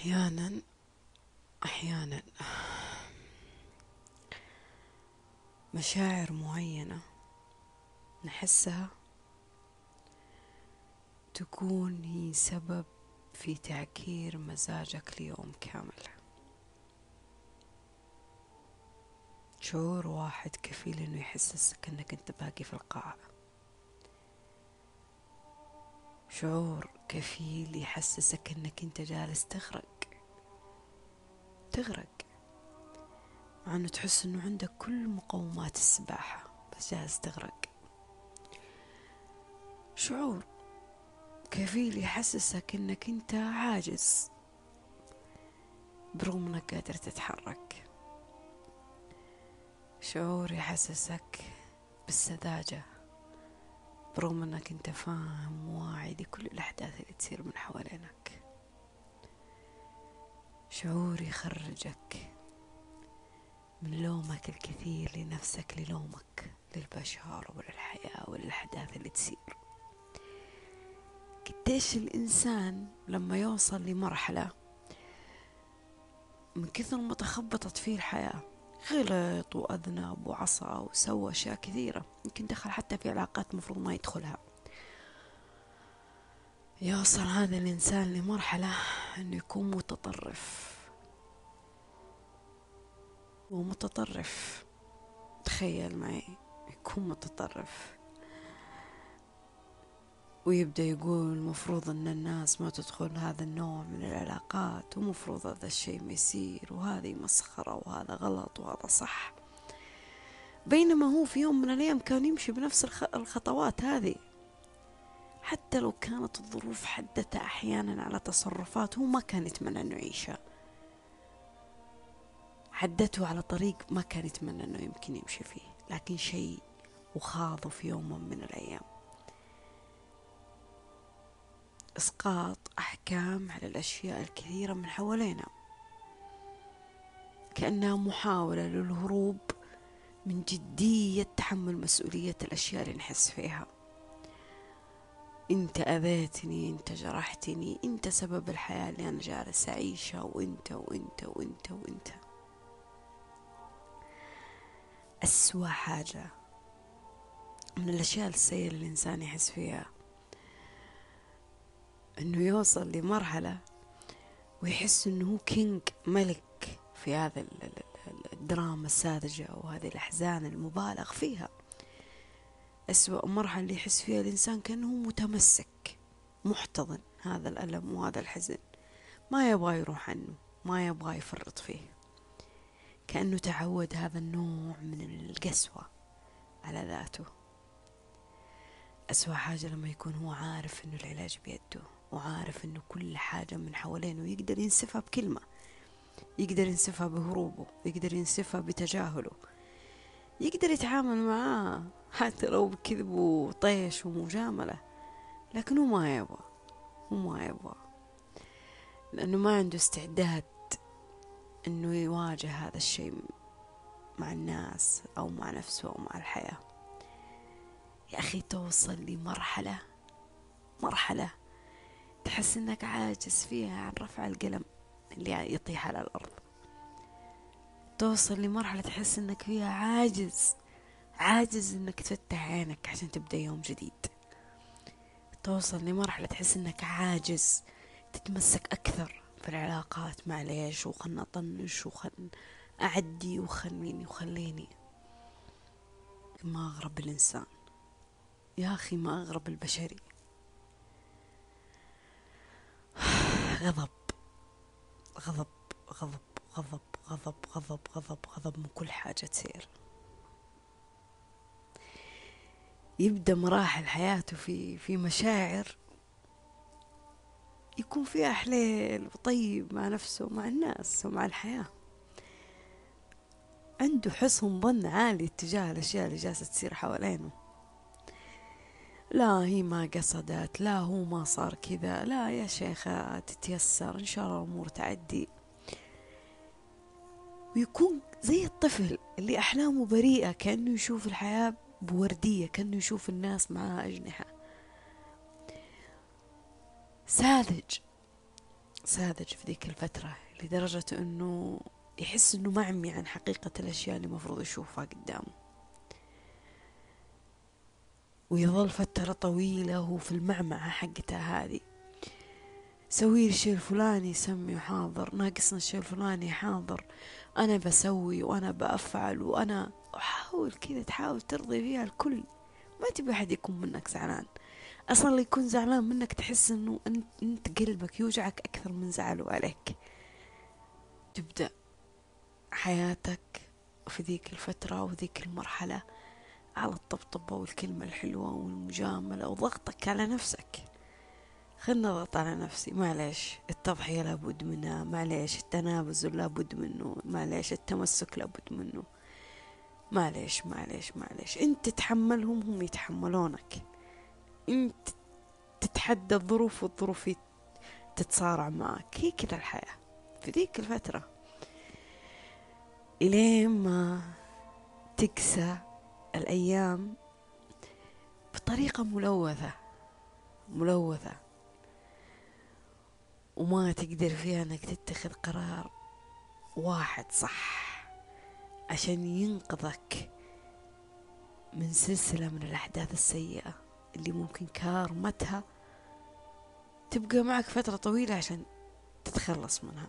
أحيانا أحيانا مشاعر معينة نحسها تكون هي سبب في تعكير مزاجك ليوم كامل. شعور واحد كفيل إنه يحسسك إنك أنت باقي في القاعة شعور كفيل يحسسك إنك أنت جالس تغرق تغرق. مع انه تحس إنه عندك كل مقومات السباحة بس جالس تغرق. شعور كفيل يحسسك إنك أنت عاجز برغم إنك قادر تتحرك. شعور يحسسك بالسذاجة برغم إنك أنت فاهم واعي لكل الأحداث اللي تصير من حوالينك. شعور يخرجك من لومك الكثير لنفسك للومك للبشر وللحياة وللأحداث اللي تصير. قديش الإنسان لما يوصل لمرحلة من كثر ما تخبطت فيه الحياة غلط وأذنب وعصى وسوى أشياء كثيرة يمكن دخل حتى في علاقات مفروض ما يدخلها. يوصل هذا الإنسان لمرحلة أنه يكون متطرف. ومتطرف تخيل معي يكون متطرف. ويبدأ يقول المفروض أن الناس ما تدخل هذا النوع من العلاقات ومفروض هذا الشيء ما يصير وهذه مسخرة وهذا غلط وهذا صح. بينما هو في يوم من الأيام كان يمشي بنفس الخطوات هذه. حتى لو كانت الظروف حدته أحيانا على تصرفات هو ما كان يتمنى أنه يعيشها. حدته على طريق ما كان يتمنى أنه يمكن يمشي فيه لكن شيء وخاضه في يوم من الأيام. إسقاط أحكام على الأشياء الكثيرة من حوالينا. كأنها محاولة للهروب من جدية تحمل مسؤولية الأشياء اللي نحس فيها. انت اذيتني انت جرحتني انت سبب الحياة اللي أنا جالس اعيشها وانت وانت وانت وانت. أسوأ حاجة من الأشياء السيئة اللي الإنسان يحس فيها إنه يوصل لمرحلة ويحس إنه هو كينج ملك في هذا الدراما الساذجة وهذه الأحزان المبالغ فيها. أسوأ مرحلة اللي يحس فيها الإنسان كأنه متمسك محتضن هذا الألم وهذا الحزن. ما يبغى يروح عنه ما يبغى يفرط فيه. كأنه تعود هذا النوع من القسوة على ذاته. أسوأ حاجة لما يكون هو عارف إنه العلاج بيده وعارف إنه كل حاجة من حوالينه يقدر ينسفها بكلمة يقدر ينسفها بهروبه يقدر ينسفها بتجاهله يقدر يتعامل معاه حتى لو بكذب وطيش ومجاملة لكن هو ما يبغى هو ما يبغى. لأنه ما عنده استعداد أنه يواجه هذا الشيء مع الناس أو مع نفسه أو مع الحياة. يا أخي توصل لمرحلة مرحلة تحس أنك عاجز فيها عن رفع القلم اللي يطيح على الأرض. توصل لمرحلة تحس إنك فيها عاجز. عاجز إنك تفتح عينك عشان تبدأ يوم جديد. توصل لمرحلة تحس إنك عاجز تتمسك أكثر في العلاقات معليش وخلنا أطنش وخلنا أعدي وخليني وخليني. ما أغرب الإنسان. يا أخي ما أغرب البشري. غضب غضب غضب غضب غضب غضب غضب من كل حاجة تصير. يبدأ مراحل حياته في في مشاعر يكون فيها حليل وطيب مع نفسه ومع الناس ومع الحياة. عنده حسن ظن عالي تجاه الأشياء اللي جالسة تصير حوالينه. لا هي ما قصدت لا هو ما صار كذا لا يا شيخة تتيسر إن شاء الله الأمور تعدي. ويكون زي الطفل اللي أحلامه بريئة كأنه يشوف الحياة بوردية كأنه يشوف الناس معها أجنحة. ساذج. ساذج في ذيك الفترة لدرجة أنه يحس أنه معمي عن حقيقة الأشياء اللي مفروض يشوفها قدامه. ويظل فترة طويلة وهو في المعمعة حقتها هذه. سوي الشيء الفلاني سمي حاضر ناقصنا الشيء الفلاني حاضر أنا بسوي وأنا بأفعل وأنا أحاول كذا تحاول ترضي فيها الكل. ما تبي أحد يكون منك زعلان. أصلا اللي يكون زعلان منك تحس أنه أنت قلبك يوجعك أكثر من زعله عليك. تبدأ حياتك في ذيك الفترة وذيك المرحلة على الطبطبة والكلمة الحلوة والمجاملة وضغطك على نفسك. خلنا نضغط على نفسي. معليش التضحية لابد منها. معليش التنابز لابد منه. معليش التمسك لابد منه. معليش معليش معليش. إنت تتحملهم هم يتحملونك. إنت تتحدى الظروف والظروف تتصارع معك. هي كذا الحياة. في ذيك الفترة. إلين ما تكسى الأيام بطريقة ملوثة ملوثة. وما تقدر فيها إنك تتخذ قرار واحد صح. عشان ينقذك من سلسلة من الأحداث السيئة اللي ممكن كارمتها تبقى معك فترة طويلة عشان تتخلص منها.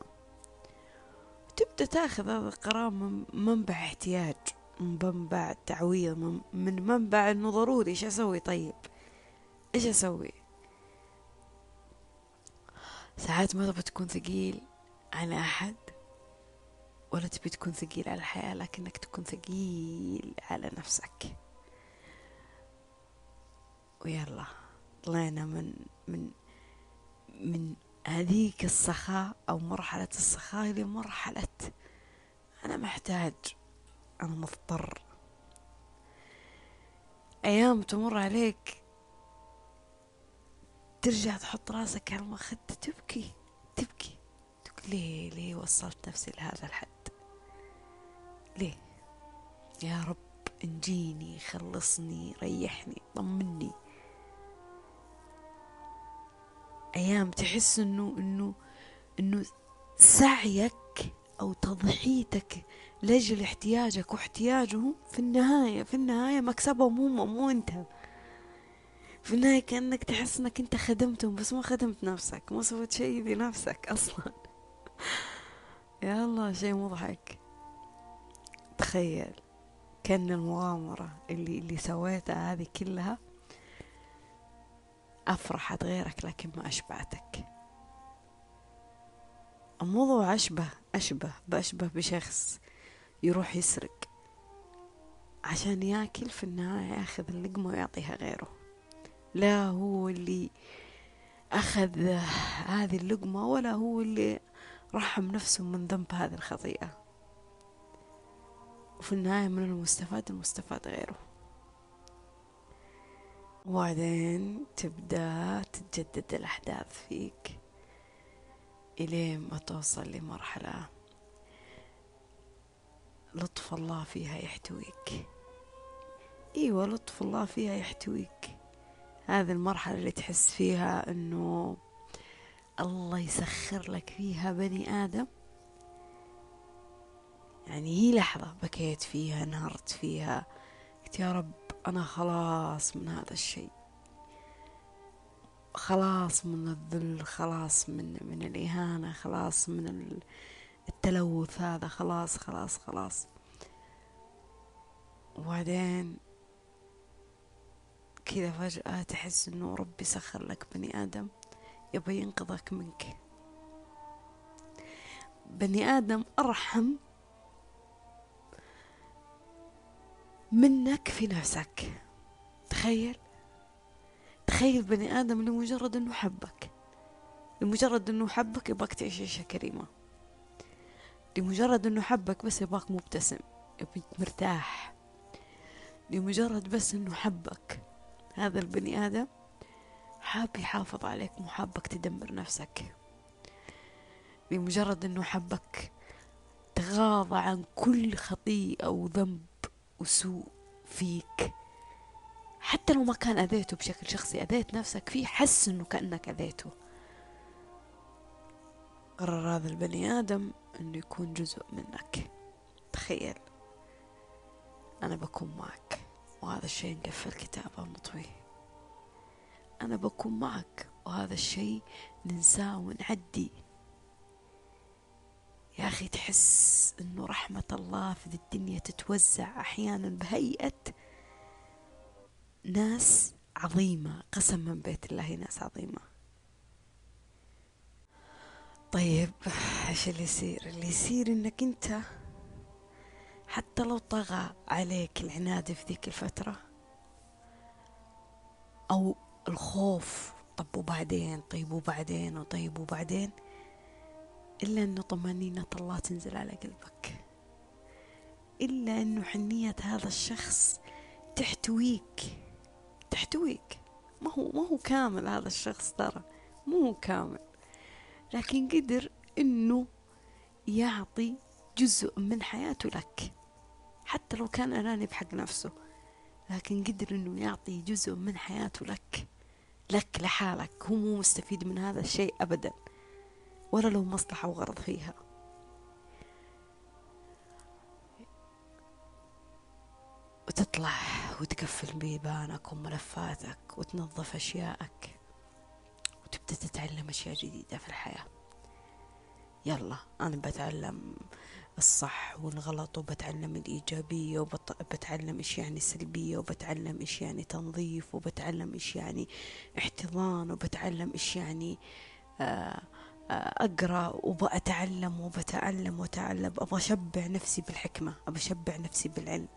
تبدأ تاخذ هذا القرار من منبع احتياج من منبع تعويض من منبع إنه ضروري. إيش أسوي طيب؟ إيش أسوي؟ ساعات ما تبغى تكون ثقيل على أحد. ولا تبي تكون ثقيل على الحياة لكنك تكون ثقيل على نفسك. ويلا طلعنا من من من هذيك السخاء أو مرحلة السخاء لمرحلة أنا محتاج أنا مضطر. أيام تمر عليك ترجع تحط راسك على المخدة تبكي تبكي. تقول ليه ليه وصلت نفسي لهذا الحد؟ ليه؟ يا رب انجيني خلصني ريحني طمني. أيام تحس إنه إنه إنه سعيك أو تضحيتك لأجل احتياجك واحتياجهم في النهاية في النهاية مكسبهم هم مو أنت. في النهاية كأنك تحس إنك أنت خدمتهم بس ما خدمت نفسك ما سويت شيء بنفسك أصلا. يا الله شيء مضحك. تخيل كأن المغامرة اللي اللي سويتها هذه كلها أفرحت غيرك لكن ما أشبعتك. الموضوع أشبه أشبه بأشبه بشخص يروح يسرق عشان ياكل في النهاية ياخذ اللقمة ويعطيها غيره. لا هو اللي أخذ هذه اللقمة ولا هو اللي رحم نفسه من ذنب هذه الخطيئة. وفي النهاية من المستفاد المستفاد غيره. وبعدين تبدأ تتجدد الأحداث فيك إلين ما توصل لمرحلة لطف الله فيها يحتويك. إيوه لطف الله فيها يحتويك. هذه المرحلة اللي تحس فيها إنه الله يسخر لك فيها بني آدم. يعني هي لحظة بكيت فيها نهرت فيها. قلت يا رب أنا خلاص من هذا الشيء. خلاص من الذل خلاص من من الإهانة خلاص من التلوث هذا خلاص خلاص خلاص. وبعدين كذا فجأة تحس إنه ربي سخر لك بني آدم يبغى ينقذك منك. بني آدم أرحم منك في نفسك. تخيل. تخيل بني آدم لمجرد أنه حبك. لمجرد أنه حبك يبغاك تعيش عيشة كريمة. لمجرد أنه حبك بس يبغاك مبتسم يبغاك مرتاح. لمجرد بس أنه حبك. هذا البني آدم حاب يحافظ عليك مو حابك تدمر نفسك. بمجرد أنه حبك تغاضى عن كل خطيئة وذنب وسوء فيك. حتى لو ما كان أذيته بشكل شخصي أذيت نفسك فيه حس إنه كأنك أذيته. قرر هذا البني آدم أنه يكون جزء منك. تخيل. أنا بكون معك وهذا الشيء نقفل كتابه ونطويه أنا بكون معك وهذا الشيء ننساه ونعدي. يا أخي تحس أنه رحمة الله في الدنيا تتوزع أحيانا بهيئة ناس عظيمة قسما بيت الله ناس عظيمة. طيب إيش اللي يصير؟ اللي يصير إنك أنت حتى لو طغى عليك العناد في ذيك الفترة أو الخوف طب وبعدين؟ طيب وبعدين؟ وطيب وبعدين؟ إلا أنه طمأنينة الله تنزل على قلبك. إلا أنه حنية هذا الشخص تحتويك. تحتويك. ما هو ما هو كامل هذا الشخص ترى. مو كامل. لكن قدر إنه يعطي جزء من حياته لك. حتى لو كان أناني بحق نفسه. لكن قدر إنه يعطي جزء من حياته لك. لك لحالك. هو مو مستفيد من هذا الشيء ابدا. ولا له مصلحة وغرض فيها. وتطلع وتقفل بيبانك وملفاتك وتنظف أشيائك وتبدأ تتعلم أشياء جديدة في الحياة. يلا أنا بتعلم الصح والغلط وبتعلم الإيجابية وبتعلم إيش يعني سلبية وبتعلم إيش يعني تنظيف وبتعلم إيش يعني احتضان وبتعلم إيش يعني آه أقرأ وبأتعلم وبتعلم وتعلم أبغى أشبع نفسي بالحكمة. أبغى أشبع نفسي بالعلم.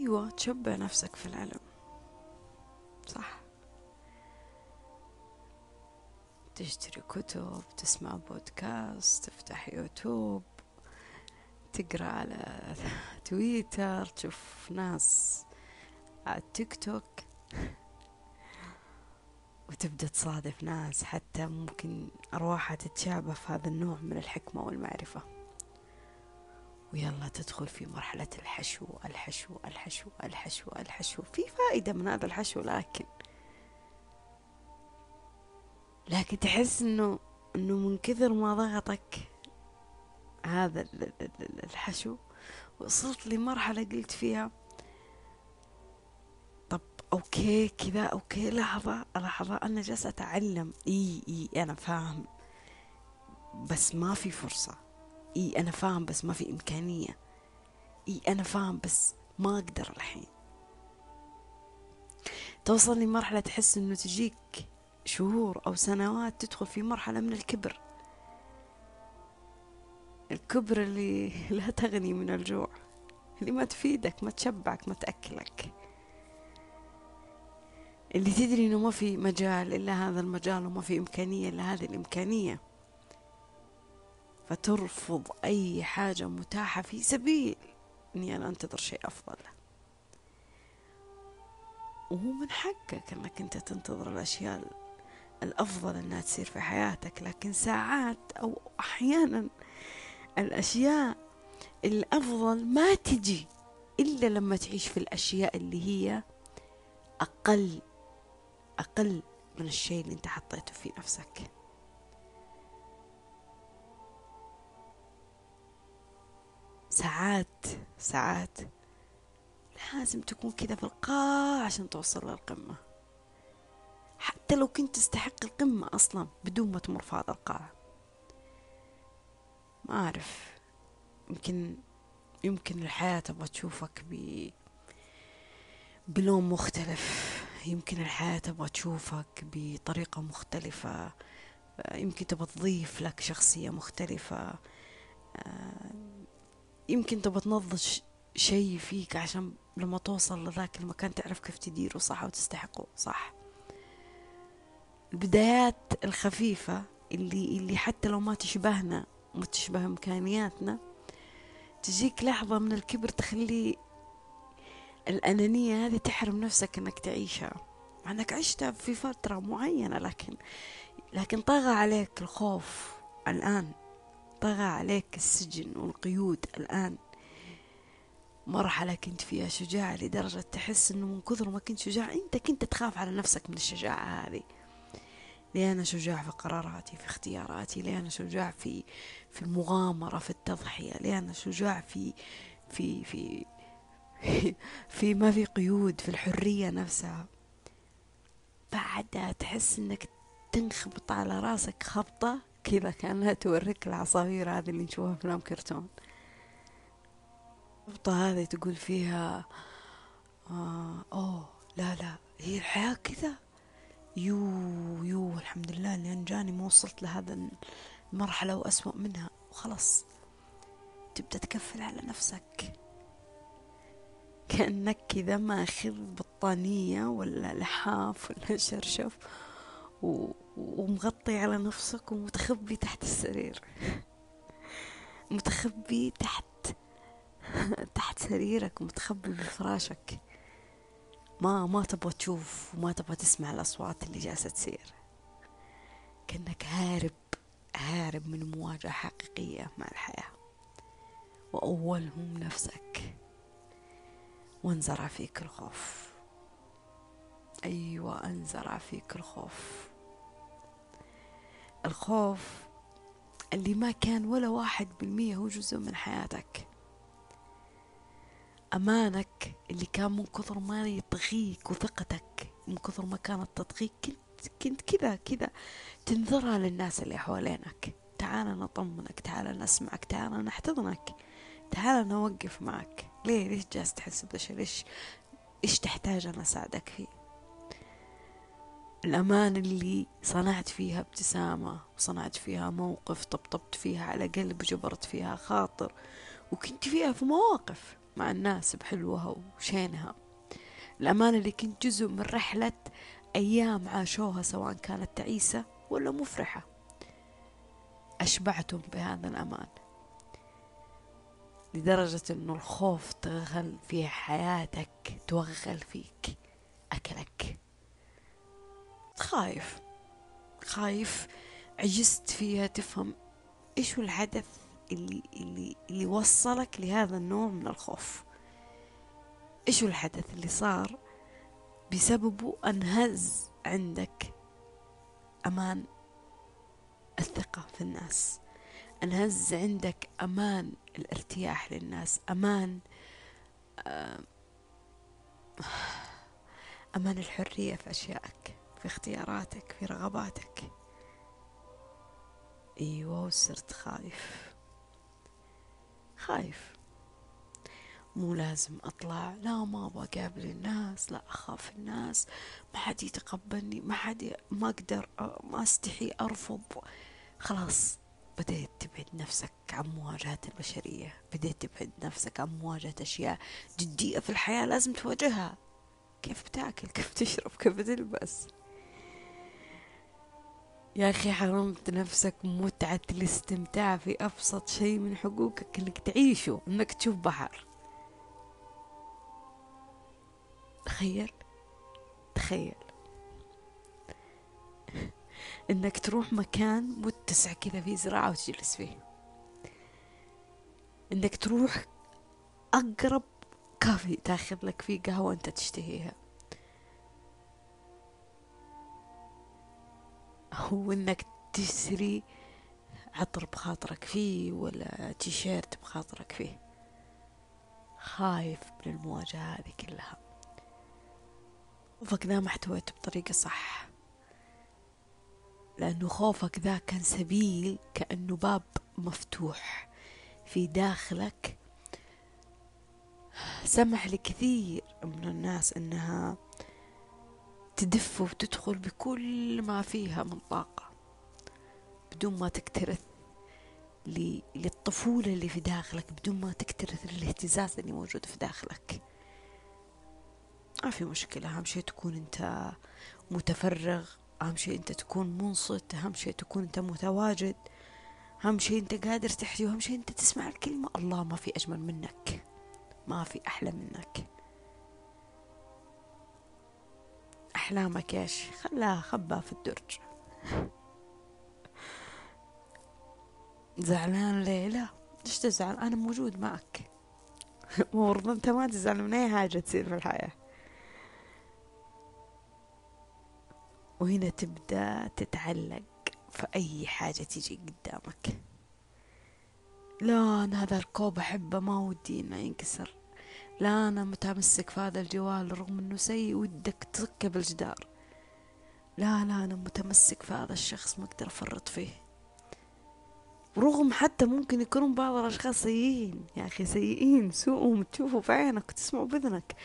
أيوة تشبع نفسك في العلم. صح. تشتري كتب تسمع بودكاست تفتح يوتيوب تقرأ على تويتر تشوف ناس على التيك توك. وتبدأ تصادف ناس حتى ممكن أرواحها تتشابه في هذا النوع من الحكمة والمعرفة. ويلا تدخل في مرحلة الحشو الحشو الحشو الحشو الحشو. في فائدة من هذا الحشو لكن. لكن تحس إنه إنه من كثر ما ضغطك هذا الحشو وصلت لمرحلة قلت فيها okay كذا okay لحظة لحظة أنا جالسة أتعلم. إي إي أنا فاهم. بس ما في فرصة. إي أنا فاهم بس ما في إمكانية. إي أنا فاهم بس ما أقدر الحين. توصل لمرحلة تحس إنه تجيك شهور أو سنوات تدخل في مرحلة من الكبر. الكبر اللي لا تغني من الجوع اللي ما تفيدك ما تشبعك ما تأكلك. اللي تدري إنه ما في مجال إلا هذا المجال وما في إمكانية إلا هذه الإمكانية. فترفض أي حاجة متاحة في سبيل إني أنا أنتظر شيء أفضل. وهو من حقك إنك أنت تنتظر الأشياء الأفضل إنها تصير في حياتك لكن ساعات أو أحيانا الأشياء الأفضل ما تجي إلا لما تعيش في الأشياء اللي هي أقل أقل من الشيء اللي أنت حطيته في نفسك. ساعات ساعات لازم تكون كذا في القاع عشان توصل للقمة. حتى لو كنت تستحق القمة أصلا بدون ما تمر في هذا القاع. ما أعرف يمكن يمكن الحياة تبغى تشوفك ب بلون مختلف. يمكن الحياة تبغى تشوفك بطريقة مختلفة يمكن تبغى تضيف لك شخصية مختلفة يمكن تبغى تنضج شيء فيك عشان لما توصل لذاك المكان تعرف كيف تديره صح؟ وتستحقه صح؟ البدايات الخفيفة اللي اللي حتى لو ما تشبهنا وما تشبه إمكانياتنا تجيك لحظة من الكبر تخلي الأنانية هذه تحرم نفسك أنك تعيشها. مع أنك عشتها في فترة معينة لكن لكن طغى عليك الخوف الآن. طغى عليك السجن والقيود الآن. مرحلة كنت فيها شجاع لدرجة تحس أنه من كثر ما كنت شجاع أنت كنت تخاف على نفسك من الشجاعة هذه. ليه أنا شجاع في قراراتي في اختياراتي؟ ليه أنا شجاع في في المغامرة في التضحية؟ ليه أنا شجاع في في في في ما في قيود في الحرية نفسها. بعدها تحس إنك تنخبط على راسك خبطة كذا كأنها توريك العصافير هذه اللي نشوفها في أفلام كرتون. الخبطة هذه تقول فيها آه أوه لا لا هي الحياة كذا. يو يو الحمد لله اللي أنجاني ما وصلت لهذا المرحلة وأسوأ منها. وخلاص تبدأ تكفل على نفسك. كأنك كذا ماخذ بطانية ولا لحاف ولا شرشف ومغطي على نفسك ومتخبي تحت السرير. متخبي تحت تحت سريرك ومتخبي بفراشك. ما ما تبغى تشوف وما تبغى تسمع الأصوات اللي جالسة تصير. كأنك هارب هارب من مواجهة حقيقية مع الحياة. وأولهم نفسك. وانزرع فيك الخوف. أيوة انزرع فيك الخوف. الخوف اللي ما كان ولا واحد بالمية هو جزء من حياتك. أمانك اللي كان من كثر ما يطغيك وثقتك من كثر ما كانت تطغيك كنت كنت كذا كذا تنذرها للناس اللي حوالينك. تعال نطمنك تعال نسمعك تعال نحتضنك تعال نوقف معك. ليه؟ ليش جالس تحس بذا ليش؟ إيش تحتاج أنا أساعدك فيه الأمان اللي صنعت فيها ابتسامة وصنعت فيها موقف طبطبت فيها على قلب جبرت فيها خاطر وكنت فيها في مواقف مع الناس بحلوها وشينها. الأمان اللي كنت جزء من رحلة أيام عاشوها سواء كانت تعيسة ولا مفرحة. أشبعتم بهذا الأمان. لدرجة أنه الخوف تغل في حياتك توغل فيك أكلك. خايف خايف عجزت فيها تفهم هو الحدث اللي, اللي, اللي وصلك لهذا النوع من الخوف. هو الحدث اللي صار بسببه أنهز عندك أمان الثقة في الناس؟ أنهز عندك أمان الارتياح للناس أمان آه، أمان الحرية في أشيائك في اختياراتك في رغباتك. أيوه وصرت خايف. خايف. مو لازم أطلع. لا ما أبغى أقابل الناس. لا أخاف الناس. ما حد يتقبلني. ما حد ما أقدر ما أستحي أرفض. خلاص. بديت تبعد نفسك عن مواجهة البشرية بديت تبعد نفسك عن مواجهة أشياء جدية في الحياة لازم تواجهها. كيف بتاكل؟ كيف تشرب كيف تلبس يا أخي حرمت نفسك متعة الاستمتاع في أبسط شيء من حقوقك إنك تعيشه إنك تشوف بحر. تخيل؟ تخيل. إنك تروح مكان متسع كذا فيه زراعة وتجلس فيه. إنك تروح أقرب كافي تاخذ لك فيه قهوة انت تشتهيها. هو إنك تشتري عطر بخاطرك فيه ولا تيشيرت بخاطرك فيه. خايف من المواجهة هذه كلها. ما احتويته بطريقة صح. لأنه خوفك ذا كان سبيل كأنه باب مفتوح في داخلك. سمح لكثير من الناس أنها تدف وتدخل بكل ما فيها من طاقة بدون ما تكترث للطفولة اللي في داخلك بدون ما تكترث الاهتزاز اللي موجود في داخلك. ما في مشكلة أهم شيء تكون أنت متفرغ أهم شيء أنت تكون منصت أهم شيء تكون أنت متواجد أهم شيء أنت قادر تحكي وأهم شيء أنت تسمع الكلمة. الله ما في أجمل منك ما في أحلى منك. أحلامك إيش خلاها خبها في الدرج. زعلان ليه لا ليش تزعل؟ أنا موجود معك. المفروض أنت ما تزعل من أي حاجة تصير في الحياة؟ وهنا تبدأ تتعلق في أي حاجة تيجي قدامك. لا أنا هذا الكوب أحبه ما ودي إنه ينكسر. لا أنا متمسك في هذا الجوال رغم إنه سيء ودك تركه بالجدار. لا لا أنا متمسك في هذا الشخص ما أقدر أفرط فيه. رغم حتى ممكن يكونون بعض الأشخاص سيئين. يا أخي سيئين سوءهم تشوفوا في عينك وتسمعوا بإذنك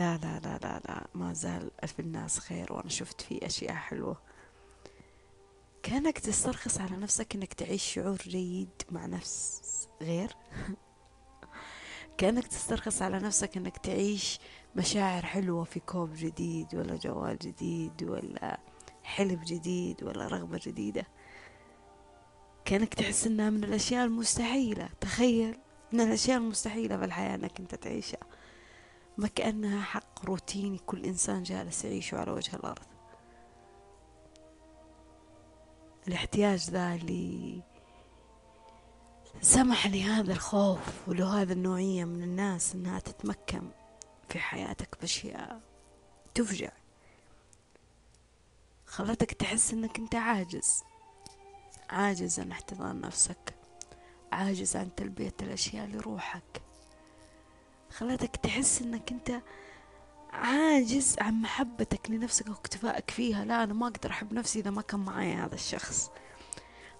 لا لا لا لا لا ما زال في الناس خير وأنا شفت فيه أشياء حلوة. كأنك تسترخص على نفسك إنك تعيش شعور جيد مع نفس غير. كأنك تسترخص على نفسك إنك تعيش مشاعر حلوة في كوب جديد ولا جوال جديد ولا حلم جديد ولا رغبة جديدة. كأنك تحس إنها من الأشياء المستحيلة. تخيل من الأشياء المستحيلة في الحياة إنك أنت تعيشها. ما كأنها حق روتيني كل إنسان جالس يعيشه على وجه الأرض. الاحتياج ذا اللي سمح لهذا الخوف ولهذا النوعية من الناس إنها تتمكن في حياتك بأشياء تفجع. خلتك تحس إنك أنت عاجز. عاجز عن احتضان نفسك. عاجز عن تلبية الأشياء لروحك. خلتك تحس إنك أنت عاجز عن محبتك لنفسك واكتفائك فيها. لا أنا ما أقدر أحب نفسي إذا ما كان معي هذا الشخص.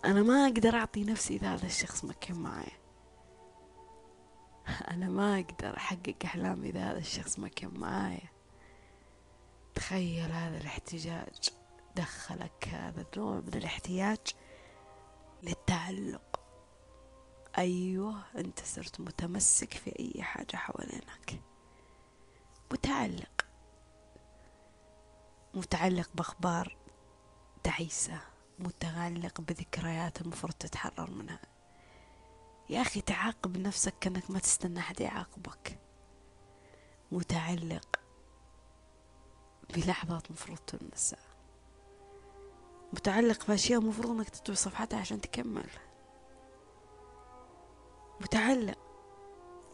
أنا ما أقدر أعطي نفسي إذا هذا الشخص ما كان معي أنا ما أقدر أحقق أحلامي إذا هذا الشخص ما كان معايا. تخيل هذا الاحتجاج. دخلك هذا النوع من الاحتياج للتعلق. أيوة أنت صرت متمسك في أي حاجة حوالينك. متعلق. متعلق بأخبار تعيسة. متعلق بذكريات المفروض تتحرر منها. يا أخي تعاقب نفسك كأنك ما تستنى أحد يعاقبك. متعلق بلحظات مفروض تنسى. متعلق بأشياء مفروض إنك تتبع صفحتها عشان تكمل. متعلق.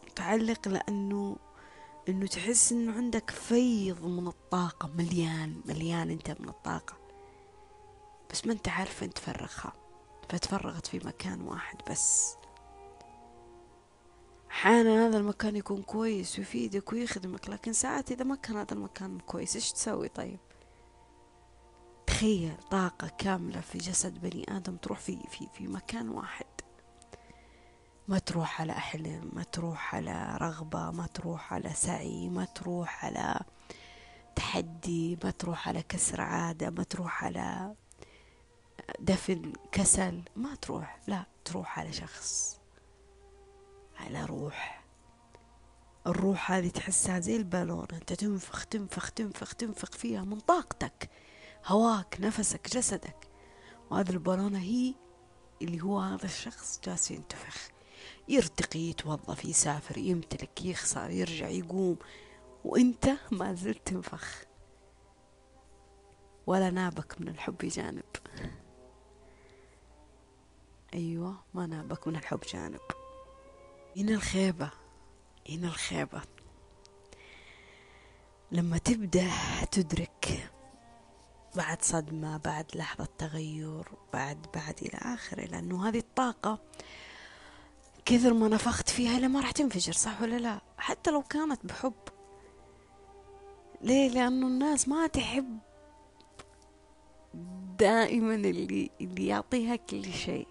متعلق لأنه إنه تحس إنه عندك فيض من الطاقة مليان مليان أنت من الطاقة. بس ما أنت عارف فين تفرغها. فتفرغت في مكان واحد بس. أحيانا هذا المكان يكون كويس ويفيدك ويخدمك لكن ساعات إذا ما كان هذا المكان كويس إيش تسوي طيب؟ تخيل طاقة كاملة في جسد بني آدم تروح في في في مكان واحد. ما تروح على أحلم ما تروح على رغبة ما تروح على سعي ما تروح على تحدي ما تروح على كسر عادة ما تروح على دفن كسل ما تروح لا تروح على شخص على روح. الروح هذه تحسها زي البالون أنت تنفخ تنفخ تنفخ تنفخ فيها من طاقتك هواك نفسك جسدك. وهذه البالونة هي اللي هو هذا الشخص جالس ينتفخ. يرتقي يتوظف يسافر يمتلك يخسر يرجع يقوم. وانت ما زلت تنفخ. ولا نابك من الحب جانب. أيوة ما نابك من الحب جانب. هنا الخيبة هنا الخيبة. لما تبدأ تدرك بعد صدمة بعد لحظة تغير بعد بعد إلى آخره لأنه هذه الطاقة كثر ما نفخت فيها لما راح تنفجر صح ولا لا؟ حتى لو كانت بحب. ليه؟ لأنه الناس ما تحب دائما اللي اللي يعطيها كل شيء.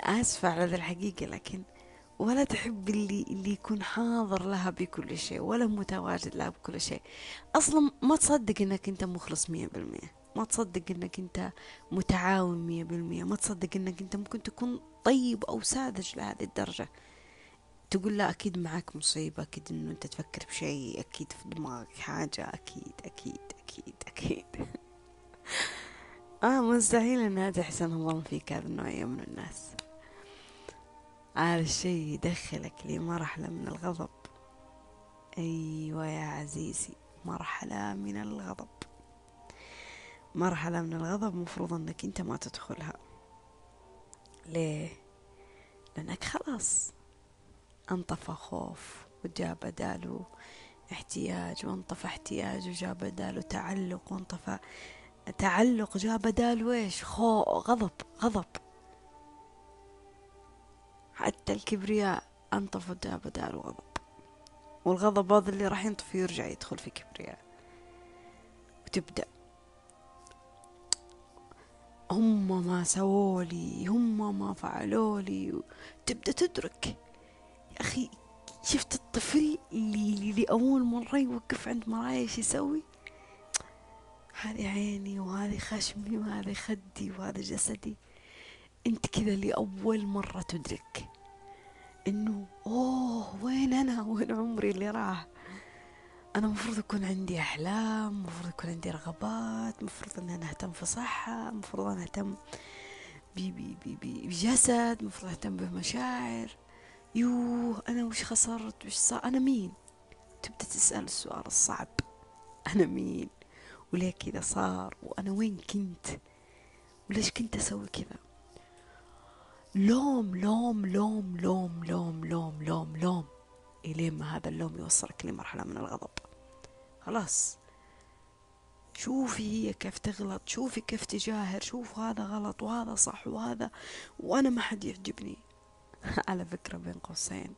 آسفة على ذا الحقيقة لكن ولا تحب اللي اللي يكون حاضر لها بكل شيء ولا متواجد لها بكل شيء. أصلا ما تصدق إنك أنت مخلص مية بالمية. ما تصدق إنك أنت متعاون مية بالمية. ما تصدق إنك أنت ممكن تكون طيب أو ساذج لهذه الدرجة. تقول لا أكيد معك مصيبة أكيد إنه أنت تفكر بشيء أكيد في دماغك حاجة أكيد أكيد أكيد أكيد. آه مستحيل انها تحسن الظن فيك هذه النوعية من الناس. هذا الشيء يدخلك لمرحلة من الغضب. أيوة يا عزيزي مرحلة من الغضب. مرحلة من الغضب مفروض أنك أنت ما تدخلها. ليه؟ لأنك خلاص انطفى خوف وجاء بداله احتياج وانطفى احتياج وجاء بداله تعلق وانطفى تعلق جاء بدال ويش خو غضب غضب. حتى الكبرياء انطفى جاء بدال غضب. والغضب هذا اللي راح ينطفي يرجع يدخل في كبرياء. وتبدأ هم ما سوولي هم ما فعلولي تبدأ تدرك. يا أخي شفت الطفل اللي لأول مرة يوقف عند مرايا إيش يسوي؟ هذه عيني وهذه خشمي وهذه خدي وهذا جسدي. أنت كذا لأول مرة تدرك إنه أوه وين أنا؟ وين عمري اللي راح؟ أنا مفروض يكون عندي أحلام مفروض يكون عندي رغبات مفروض ان أنا أهتم في صحة مفروض ان أهتم بجسد مفروض أهتم بمشاعر. يوه أنا وش خسرت؟ وش صار؟ أنا مين؟ تبدأ تسأل السؤال الصعب. أنا مين؟ وليه كذا صار؟ وأنا وين كنت؟ وليش كنت أسوي كذا؟ لوم لوم لوم لوم لوم لوم لوم لوم. إلين ما هذا اللوم يوصلك لمرحلة من الغضب. خلاص. شوفي هي كيف تغلط شوفي كيف تجاهر شوف هذا غلط وهذا صح وهذا وأنا ما حد يعجبني. على فكرة بين قوسين.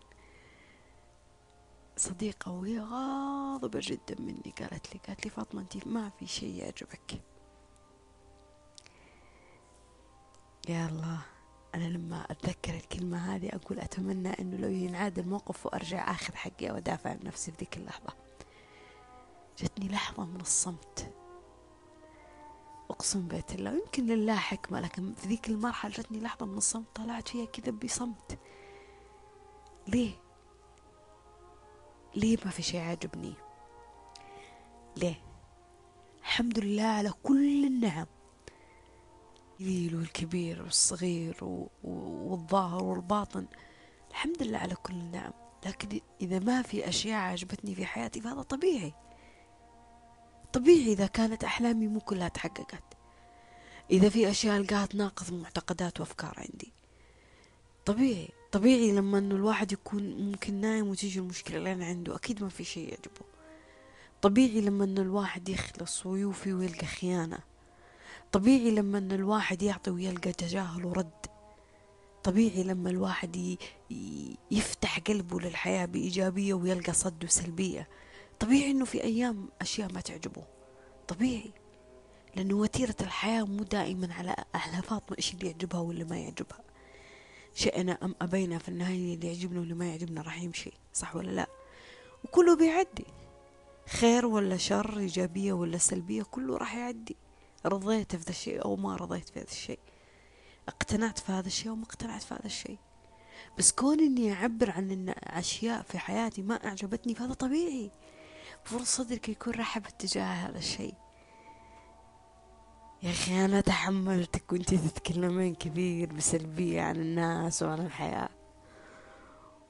صديقة وهي غاضبة جدا مني قالت لي قالت لي فاطمة انت ما في شيء يعجبك. يا الله أنا لما أتذكر الكلمة هذه أقول أتمنى أنه لو ينعاد الموقف وأرجع أخذ حقي وأدافع عن نفسي في ذيك اللحظة. جتني لحظة من الصمت. أقسم بيت الله يمكن لله حكمة لكن في ذيك المرحلة جتني لحظة من الصمت طلعت فيها كذا بصمت. ليه؟ ليه ما في شيء عاجبني؟ ليه؟ الحمد لله على كل النعم. الجليل والكبير والصغير والظاهر والباطن الحمد لله على كل النعم. لكن إذا ما في أشياء عجبتني في حياتي فهذا طبيعي. طبيعي إذا كانت أحلامي مو كلها تحققت. إذا في أشياء ألقاها تناقض معتقدات وأفكار عندي. طبيعي طبيعي لما إنه الواحد يكون ممكن نايم وتيجي المشكلة لين عنده أكيد ما في شيء يعجبه. طبيعي لما إنه الواحد يخلص ويوفي ويلقى خيانة. طبيعي لما ان الواحد يعطي ويلقى تجاهل ورد. طبيعي لما الواحد يفتح قلبه للحياة بإيجابية ويلقى صد وسلبية. طبيعي إنه في أيام أشياء ما تعجبه. طبيعي. لأنه وتيرة الحياة مو دائما على على فاطمة إيش اللي يعجبها واللي ما يعجبها. شئنا أم أبينا في النهاية اللي يعجبنا واللي ما يعجبنا راح يمشي صح ولا لا؟ وكله بيعدي. خير ولا شر إيجابية ولا سلبية كله راح يعدي. رضيت في ذا الشيء أو ما رضيت في هذا الشيء. اقتنعت في هذا الشيء أو ما اقتنعت في هذا الشيء. بس كون إني أعبر عن إن أشياء في حياتي ما أعجبتني فهذا طبيعي. المفروض صدرك يكون رحب تجاه هذا الشيء. يا أخي أنا تحملتك وأنت تتكلمين كثير بسلبية عن الناس وعن الحياة.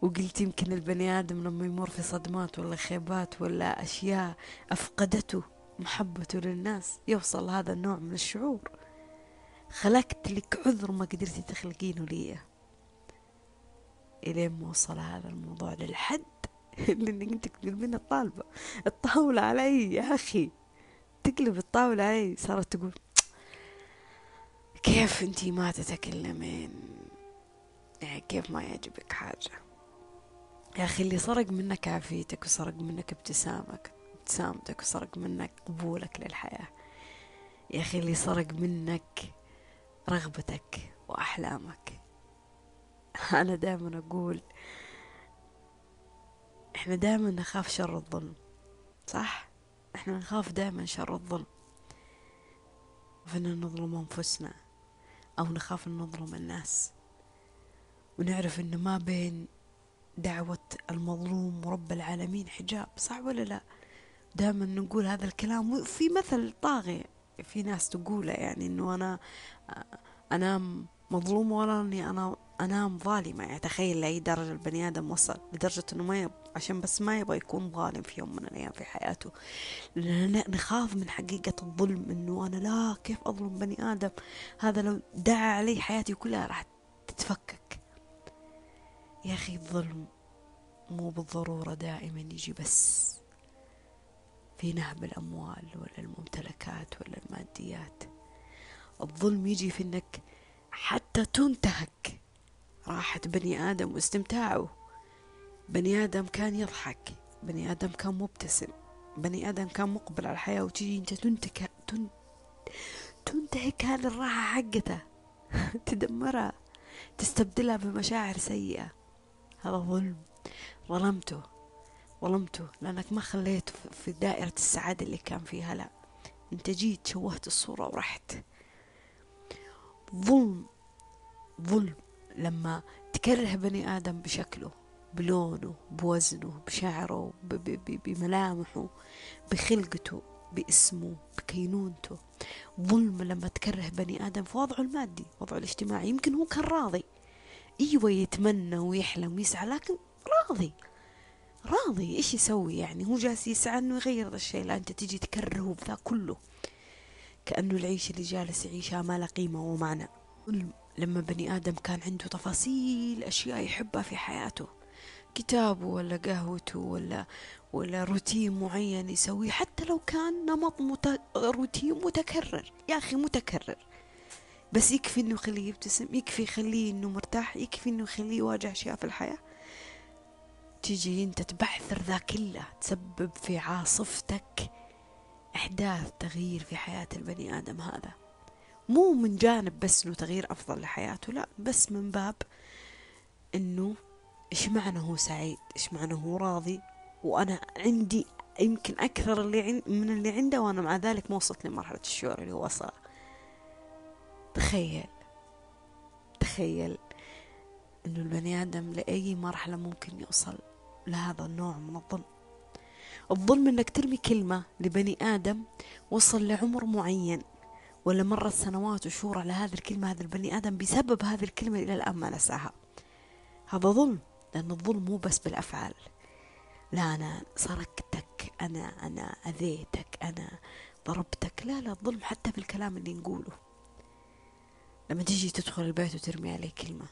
وقلت يمكن البني آدم لما يمر في صدمات ولا خيبات ولا أشياء أفقدته محبته للناس يوصل هذا النوع من الشعور. خلقت لك عذر ما قدرتي تخلقينه لي. إلين ما وصل هذا الموضوع للحد. لأنك أنت تقلبين الطالبة. الطاولة علي يا أخي. تقلب الطاولة علي صارت تقول كيف أنتي ما تتكلمين؟ يعني كيف ما يعجبك حاجة؟ يا أخي اللي سرق منك عافيتك وسرق منك ابتسامك ابتسامتك وسرق منك قبولك للحياة. يا أخي اللي سرق منك رغبتك وأحلامك. أنا دائما أقول إحنا دائما نخاف شر الظلم صح؟ إحنا نخاف دائما شر الظلم فإن نظلم أنفسنا أو نخاف أن نظلم الناس ونعرف إنه ما بين دعوة المظلوم ورب العالمين حجاب صح ولا لا؟ دائما نقول هذا الكلام وفي مثل طاغي في ناس تقوله يعني إنه أنا انام مظلومة ولا أني أنا أنام ظالمة يعني تخيل لأي درجة البني آدم وصل لدرجة إنه ما. عشان بس ما يبغى يكون ظالم في يوم من الأيام في حياته. نخاف من حقيقة الظلم إنه أنا لا كيف أظلم بني آدم؟ هذا لو دعا علي حياتي كلها راح تتفكك. يا أخي الظلم مو بالضرورة دائما يجي بس في نهب الأموال ولا الممتلكات ولا الماديات. الظلم يجي في إنك حتى تنتهك راحة بني آدم واستمتاعه. بني آدم كان يضحك بني آدم كان مبتسم بني آدم كان مقبل على الحياة وتجي أنت تنتك تن... تنتهك هذه الراحة حقته تدمرها تستبدلها بمشاعر سيئة. هذا ظلم. ظلمته. ظلمته لأنك ما خليته في دائرة السعادة اللي كان فيها لا. أنت جيت شوهت الصورة ورحت. ظلم. ظلم. لما تكره بني آدم بشكله. بلونه بوزنه بشعره بملامحه بخلقته باسمه بكينونته. ظلم لما تكره بني آدم في وضعه المادي وضعه الاجتماعي. يمكن هو كان راضي. إيوه يتمنى ويحلم ويسعى لكن راضي. راضي. إيش يسوي يعني؟ هو جالس يسعى إنه يغير ذا الشيء. لا أنت تجي تكرهه بذا كله. كأنه العيش اللي جالس يعيشها ما له قيمة ومعنى. لما بني آدم كان عنده تفاصيل أشياء يحبها في حياته. كتابه ولا قهوته ولا ولا روتين معين يسويه حتى لو كان نمط مت... روتين متكرر. يا أخي متكرر. بس يكفي إنه يخليه يبتسم يكفي يخليه إنه مرتاح يكفي إنه يخليه يواجه أشياء في الحياة. تجي أنت تبعثر ذا كله تسبب في عاصفتك أحداث تغيير في حياة البني آدم هذا. مو من جانب بس إنه تغيير أفضل لحياته لا بس من باب إنه إيش معنى هو سعيد؟ إيش معنى هو راضي؟ وأنا عندي يمكن أكثر اللي عند من اللي عنده وأنا مع ذلك ما وصلت لمرحلة الشعور اللي هو وصل تخيل تخيل إنه البني آدم لأي مرحلة ممكن يوصل لهذا النوع من الظلم. الظلم إنك ترمي كلمة لبني آدم وصل لعمر معين ولا مرت سنوات وشهور على هذه الكلمة هذا البني آدم بسبب هذه الكلمة إلى الآن ما نساها. هذا ظلم. لأن الظلم مو بس بالأفعال. لا أنا سرقتك أنا أنا أذيتك أنا ضربتك. لا لا الظلم حتى في الكلام اللي نقوله. لما تيجي تدخل البيت وترمي عليه كلمة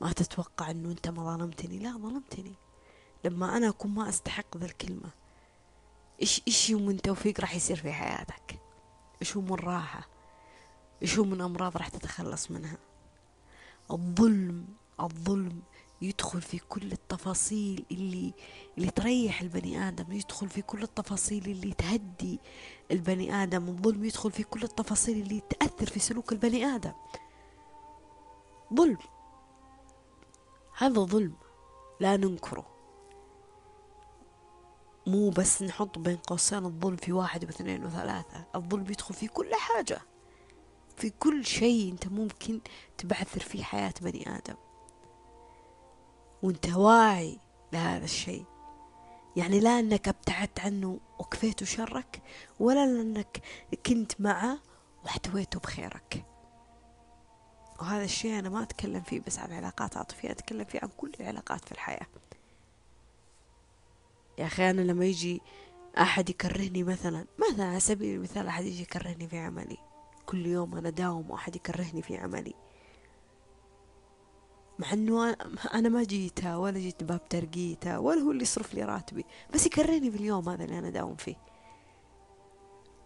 ما تتوقع أنه أنت ما ظلمتني. لا ظلمتني. لما أنا أكون ما أستحق ذا الكلمة إيش إيش يوم من توفيق راح يصير في حياتك؟ إيش هو من راحة؟ إيش هو من أمراض راح تتخلص منها؟ الظلم الظلم يدخل في كل التفاصيل اللي اللي تريح البني آدم يدخل في كل التفاصيل اللي تهدي البني آدم الظلم يدخل في كل التفاصيل اللي تأثر في سلوك البني آدم. ظلم. هذا ظلم. لا ننكره. مو بس نحط بين قوسين الظلم في واحد واثنين وثلاثة. الظلم يدخل في كل حاجة. في كل شيء أنت ممكن تبعثر فيه حياة بني آدم. وانت واعي لهذا الشيء. يعني لا أنك ابتعدت عنه وكفيته شرك ولا لانك كنت معه واحتويته بخيرك. وهذا الشيء أنا ما أتكلم فيه بس عن علاقات عاطفية أتكلم فيه عن كل العلاقات في الحياة. يا أخي أنا لما يجي أحد يكرهني مثلا مثلا على سبيل المثال أحد يجي يكرهني في عملي كل يوم أنا داوم وأحد يكرهني في عملي. مع إنه أنا ما جيتها ولا جيت باب ترقيتها ولا هو اللي يصرف لي راتبي بس يكرهني في اليوم هذا اللي أنا داوم فيه.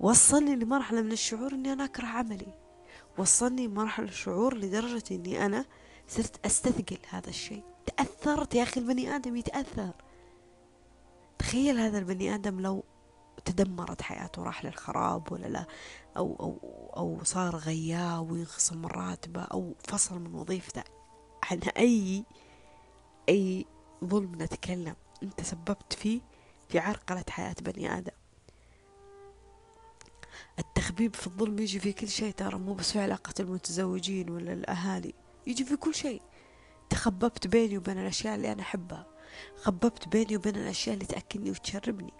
وصلني لمرحلة من الشعور إني أنا أكره عملي. وصلني مرحلة الشعور لدرجة إني أنا صرت أستثقل هذا الشيء. تأثرت يا أخي البني آدم يتأثر. تخيل هذا البني آدم لو تدمرت حياته راح للخراب ولا لا أو, أو, أو صار غياب وينخصم من راتبه أو فصل من وظيفته. عن أي أي ظلم نتكلم. أنت سببت فيه في عرقلة حياة بني آدم. التخبيب في الظلم يجي في كل شيء ترى مو بس في علاقة المتزوجين ولا الأهالي يجي في كل شيء. تخببت بيني وبين الأشياء اللي أنا أحبها. خببت بيني وبين الأشياء اللي تأكلني وتشربني.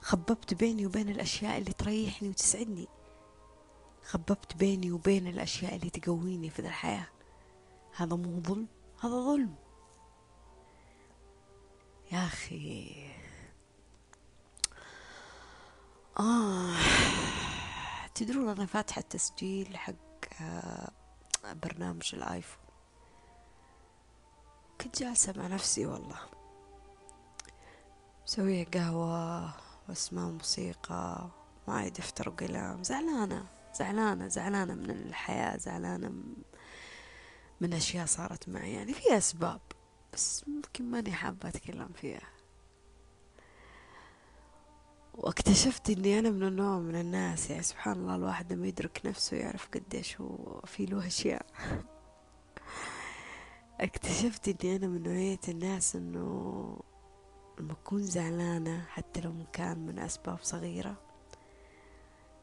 خببت بيني وبين الأشياء اللي تريحني وتسعدني. خببت بيني وبين الأشياء اللي تقويني في الحياة. هذا مو ظلم هذا ظلم. يا أخي. آه. تدرون أنا فاتحة التسجيل حق آه، برنامج الآيفون. كنت جالسة مع نفسي والله. مسوية قهوة واسماء موسيقى معي دفتر وقلم زعلانة زعلانة زعلانة من الحياة زعلانة من أشياء صارت معي يعني في أسباب بس ممكن ماني حابة أتكلم فيها. واكتشفت إني أنا من النوع من الناس يعني سبحان الله الواحد لما يدرك نفسه يعرف قديش هو في له أشياء. اكتشفت إني أنا من نوعية الناس إنه لما أكون زعلانة حتى لو كان من أسباب صغيرة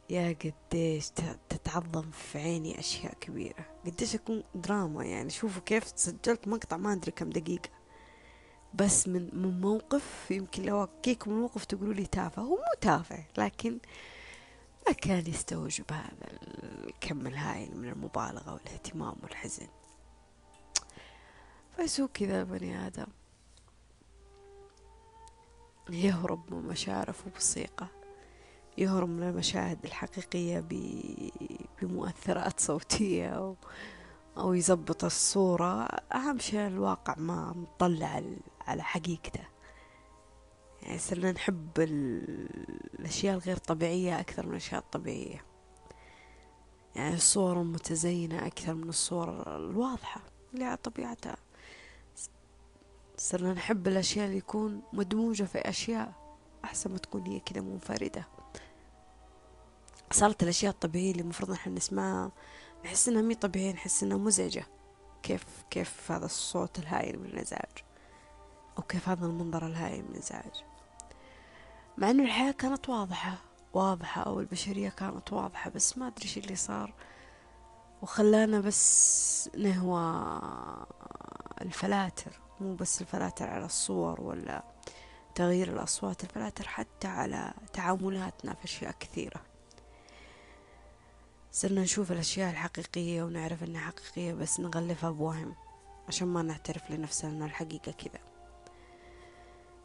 يا قديش تتعظم في عيني أشياء كبيرة. قديش أكون دراما يعني. شوفوا كيف سجلت مقطع ما أدري كم دقيقة. بس من من موقف يمكن لو أحكيكم الموقف تقولوا لي تافه. هو مو تافه لكن ما كان يستوجب هذا الكم الهائل من المبالغة والاهتمام والحزن. فيسوق كذا البني آدم. يهرب من مشاعره بصيقة يهرب من المشاهد الحقيقية بمؤثرات صوتية أو, أو يزبط الصورة. أهم شيء الواقع ما مطلع على حقيقته. يعني صرنا نحب الأشياء الغير طبيعية أكثر من الأشياء الطبيعية. يعني الصور المتزينة أكثر من الصور الواضحة اللي على طبيعتها. صرنا نحب الأشياء اللي يكون مدموجة في أشياء أحسن ما تكون هي كده منفردة. صارت الأشياء الطبيعية اللي المفروض نحن نسمعها نحس إنها مي طبيعية نحس إنها مزعجة. كيف كيف هذا الصوت الهائل من الإزعاج؟ وكيف هذا المنظر الهائل من الإزعاج؟ مع إنه الحياة كانت واضحة واضحة أو البشرية كانت واضحة بس ما أدري شو اللي صار. وخلانا بس نهوى الفلاتر مو بس الفلاتر على الصور ولا تغيير الأصوات الفلاتر حتى على تعاملاتنا في أشياء كثيرة. صرنا نشوف الأشياء الحقيقية ونعرف إنها حقيقية بس نغلفها بوهم عشان ما نعترف لنفسنا إن الحقيقة كذا.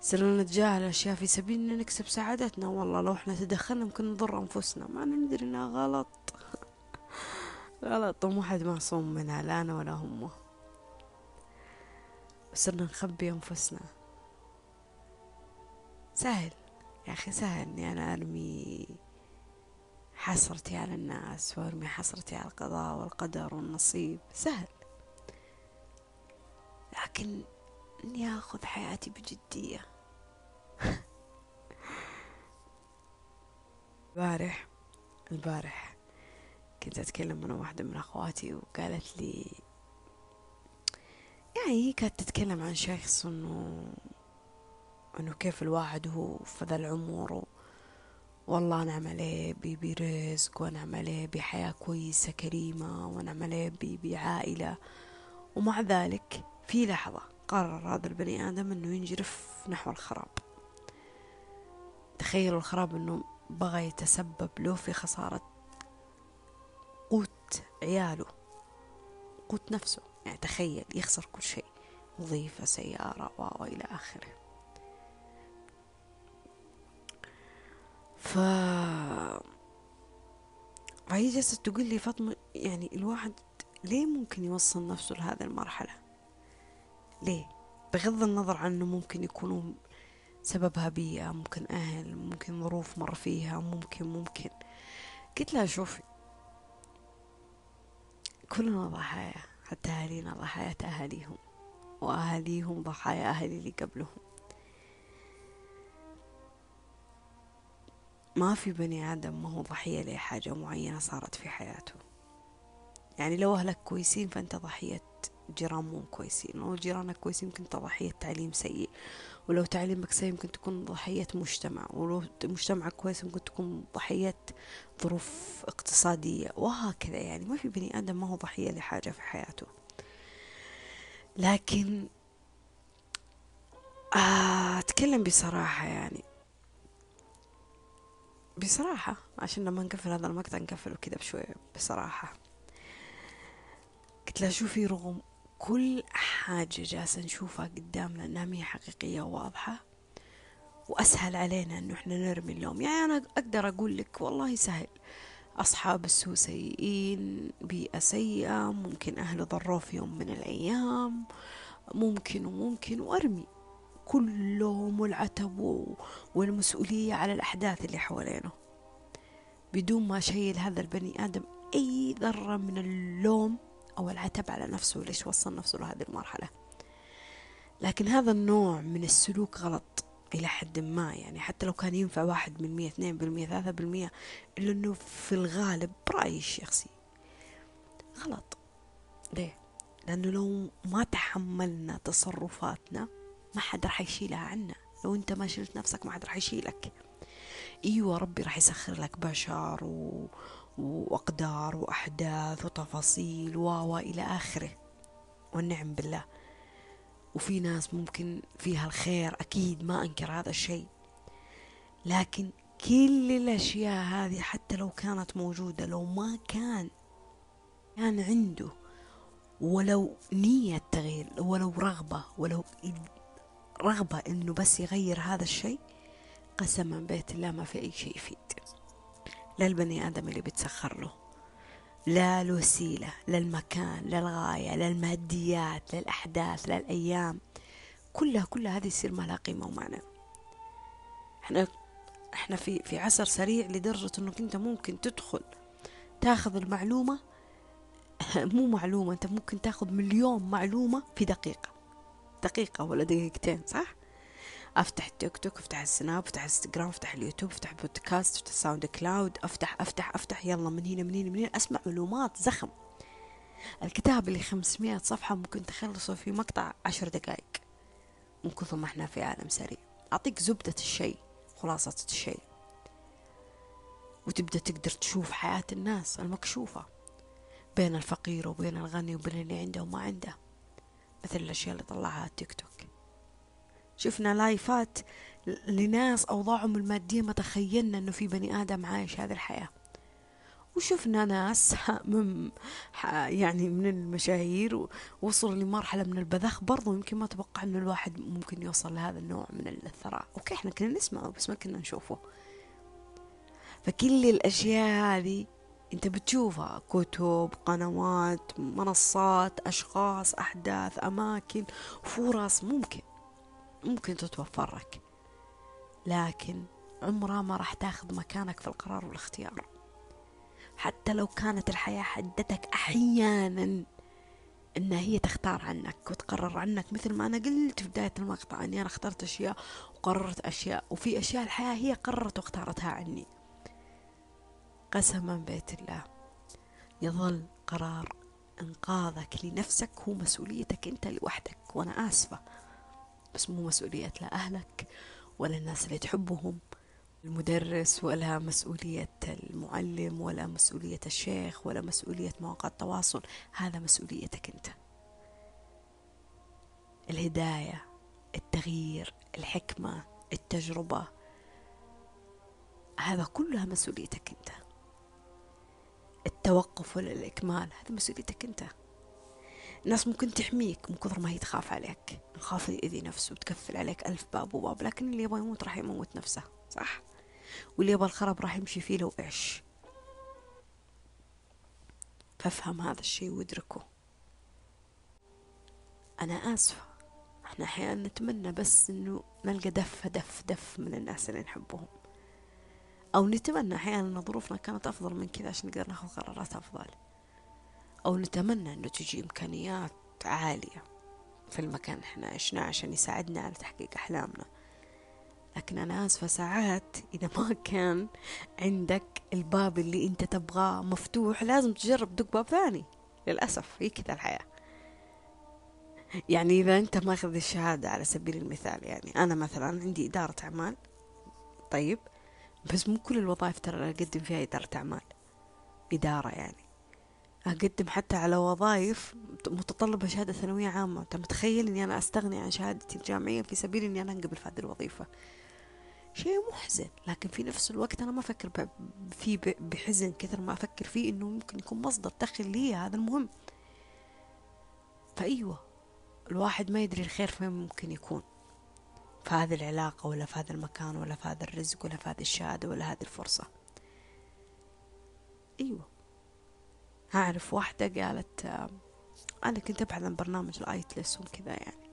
صرنا نتجاهل الأشياء في سبيل إن نكسب سعادتنا. والله لو إحنا تدخلنا ممكن نضر أنفسنا. ما ندري إنها غلط. غلط. ومو حد معصوم منها لا أنا ولا هم. صرنا نخبي أنفسنا. سهل. يا أخي سهل إني أنا أرمي حسرتي على الناس وأرمي حسرتي على القضاء والقدر والنصيب. سهل. لكن إني أخذ حياتي بجدية. البارح البارح كنت أتكلم أنا واحدة من أخواتي وقالت لي يعني هي كانت تتكلم عن شخص إنه إنه كيف الواحد هو في ذا العمر والله أنعم عليه برزق وأنعم عليه بحياة كويسة كريمة وأنعم عليه بعائلة. ومع ذلك في لحظة قرر هذا البني آدم أنه ينجرف نحو الخراب. تخيلوا الخراب أنه بغى يتسبب له في خسارة قوت عياله قوت نفسه. يعني تخيل يخسر كل شيء وظيفة سيارة وإلى آخره. ف فهي جالسة تقول لي فاطمة يعني الواحد ليه ممكن يوصل نفسه لهذه المرحلة؟ ليه؟ بغض النظر عن إنه ممكن يكونوا سببها بيئة ممكن أهل ممكن ظروف مر فيها ممكن ممكن. قلت لها شوفي كلنا ضحايا حتى أهالينا ضحايا أهاليهم وأهاليهم ضحايا أهالي اللي قبلهم. ما في بني آدم ما هو ضحية لحاجة معينة صارت في حياته. يعني لو أهلك كويسين فأنت ضحية جيران مو كويسين لو جيرانك كويسين يمكن أنت ضحية تعليم سيء ولو تعليمك سيء يمكن تكون ضحية مجتمع ولو مجتمعك كويس ممكن تكون ضحية ظروف اقتصادية وهكذا. يعني ما في بني آدم ما هو ضحية لحاجة في حياته. لكن آه أتكلم بصراحة يعني بصراحة عشان لما نقفل هذا المقطع نقفله كذا بشوية بصراحة. قلت لها شوفي رغم كل حاجة جالسة نشوفها قدامنا إنها هي حقيقية وواضحة وأسهل علينا إنه إحنا نرمي اللوم يعني أنا أقدر أقول لك والله سهل. أصحاب السوء سيئين بيئة سيئة ممكن أهله ضروه في يوم من الأيام ممكن وممكن وأرمي. كل اللوم والعتب والمسؤولية على الأحداث اللي حوالينه. بدون ما شيل هذا البني آدم أي ذرة من اللوم أو العتب على نفسه ليش وصل نفسه لهذه المرحلة. لكن هذا النوع من السلوك غلط إلى حد ما. يعني حتى لو كان ينفع واحد من مية اثنين بالمية ثلاثة بالمية إلا أنه في الغالب برأيي الشخصي غلط. ليه؟ لأنه لو ما تحملنا تصرفاتنا ما حد راح يشيلها عنا. لو أنت ما شلت نفسك ما حد راح يشيلك. أيوه ربي راح يسخر لك بشر و... وأقدار وأحداث وتفاصيل و إلى آخره. والنعم بالله. وفي ناس ممكن فيها الخير أكيد ما أنكر هذا الشيء. لكن كل الأشياء هذه حتى لو كانت موجودة لو ما كان كان عنده. ولو نية تغيير ولو رغبة ولو رغبة إنه بس يغير هذا الشيء قسما بيت الله ما في أي شيء يفيد. لا البني آدم اللي بتسخر له لا الوسيلة لا المكان لا الغاية لا الماديات لا الأحداث لا الأيام. كلها كلها هذه يصير ما لها قيمة ومعنى. إحنا إحنا في في عصر سريع لدرجة إنك أنت ممكن تدخل تاخذ المعلومة مو معلومة أنت ممكن تاخذ مليون معلومة في دقيقة. دقيقة ولا دقيقتين صح؟ أفتح التيك توك أفتح ال Snap أفتح إنستغرام أفتح اليوتيوب أفتح بودكاست أفتح SoundCloud أفتح أفتح أفتح يلا من هنا من هنا من هنا أسمع معلومات زخم. الكتاب اللي 500 صفحة ممكن تخلصه في مقطع عشر دقائق من كثر ما إحنا في عالم سريع. أعطيك زبدة الشيء خلاصة الشيء. وتبدأ تقدر تشوف حياة الناس المكشوفة بين الفقير وبين الغني وبين اللي عنده وما عنده. مثل الأشياء اللي طلعها التيك توك. شفنا لايفات لناس أوضاعهم المادية ما تخيلنا أنه في بني آدم عايش هذه الحياة. وشفنا ناس من يعني من المشاهير وصلوا لمرحلة من البذخ برضو يمكن ما توقع أنه الواحد ممكن يوصل لهذا النوع من الثراء. okay إحنا كنا نسمعه بس ما كنا نشوفه. فكل الأشياء هذه أنت بتشوفها كتب قنوات منصات أشخاص أحداث أماكن فرص ممكن ممكن تتوفر لك لكن عمرها ما راح تاخذ مكانك في القرار والاختيار. حتى لو كانت الحياة حدتك أحيانا إنها هي تختار عنك وتقرر عنك مثل ما أنا قلت في بداية المقطع إني أنا اخترت أشياء وقررت أشياء. وفي أشياء الحياة هي قررت واختارتها عني. قسما بيت الله. يظل قرار إنقاذك لنفسك هو مسؤوليتك أنت لوحدك. وأنا آسفة بس مو مسؤولية لا أهلك ولا الناس اللي تحبهم. المدرس ولا مسؤولية المعلم ولا مسؤولية الشيخ ولا مسؤولية مواقع التواصل هذا مسؤوليتك أنت. الهداية التغيير الحكمة التجربة هذا كلها مسؤوليتك أنت. التوقف ولا الإكمال؟ هذا مسؤوليتك أنت. الناس ممكن تحميك من كثر ما هي تخاف عليك. تخاف يأذي نفسه وتكفل عليك ألف باب وباب لكن اللي يبغى يموت راح يموت نفسه صح؟ واللي يبغى الخرب راح يمشي فيه لو إيش. فافهم هذا الشيء وادركه. أنا آسفة. إحنا أحيانا نتمنى بس إنه نلقى دف دف دف من الناس اللي نحبهم. أو نتمنى أحيانا إن ظروفنا كانت أفضل من كذا عشان نقدر ناخذ قرارات أفضل. أو نتمنى إنه تجي إمكانيات عالية في المكان إحنا عشناه عشان يساعدنا على تحقيق أحلامنا. لكن أنا آسفة ساعات إذا ما كان عندك الباب اللي أنت تبغاه مفتوح لازم تجرب تدق باب ثاني. للأسف هي كذا الحياة. يعني إذا أنت ماخذ الشهادة على سبيل المثال يعني أنا مثلا عندي إدارة أعمال. طيب بس مو كل الوظائف ترى أقدم فيها إدارة أعمال. إدارة يعني. أقدم حتى على وظائف متطلبة شهادة ثانوية عامة. أنت متخيل أني أنا أستغني عن شهادتي الجامعية في سبيل أني أنا أنقبل في هذه الوظيفة؟ شيء محزن لكن في نفس الوقت أنا ما أفكر فيه بحزن كثر ما أفكر فيه أنه ممكن يكون مصدر دخل لي. هذا المهم. فأيوة. الواحد ما يدري الخير فين ممكن يكون. في هذه العلاقة ولا في هذا المكان ولا في هذا الرزق ولا في هذه الشهادة ولا هذه الفرصة. أيوة. أعرف واحدة قالت أنا كنت أبحث عن برنامج الآيتلس وكذا يعني.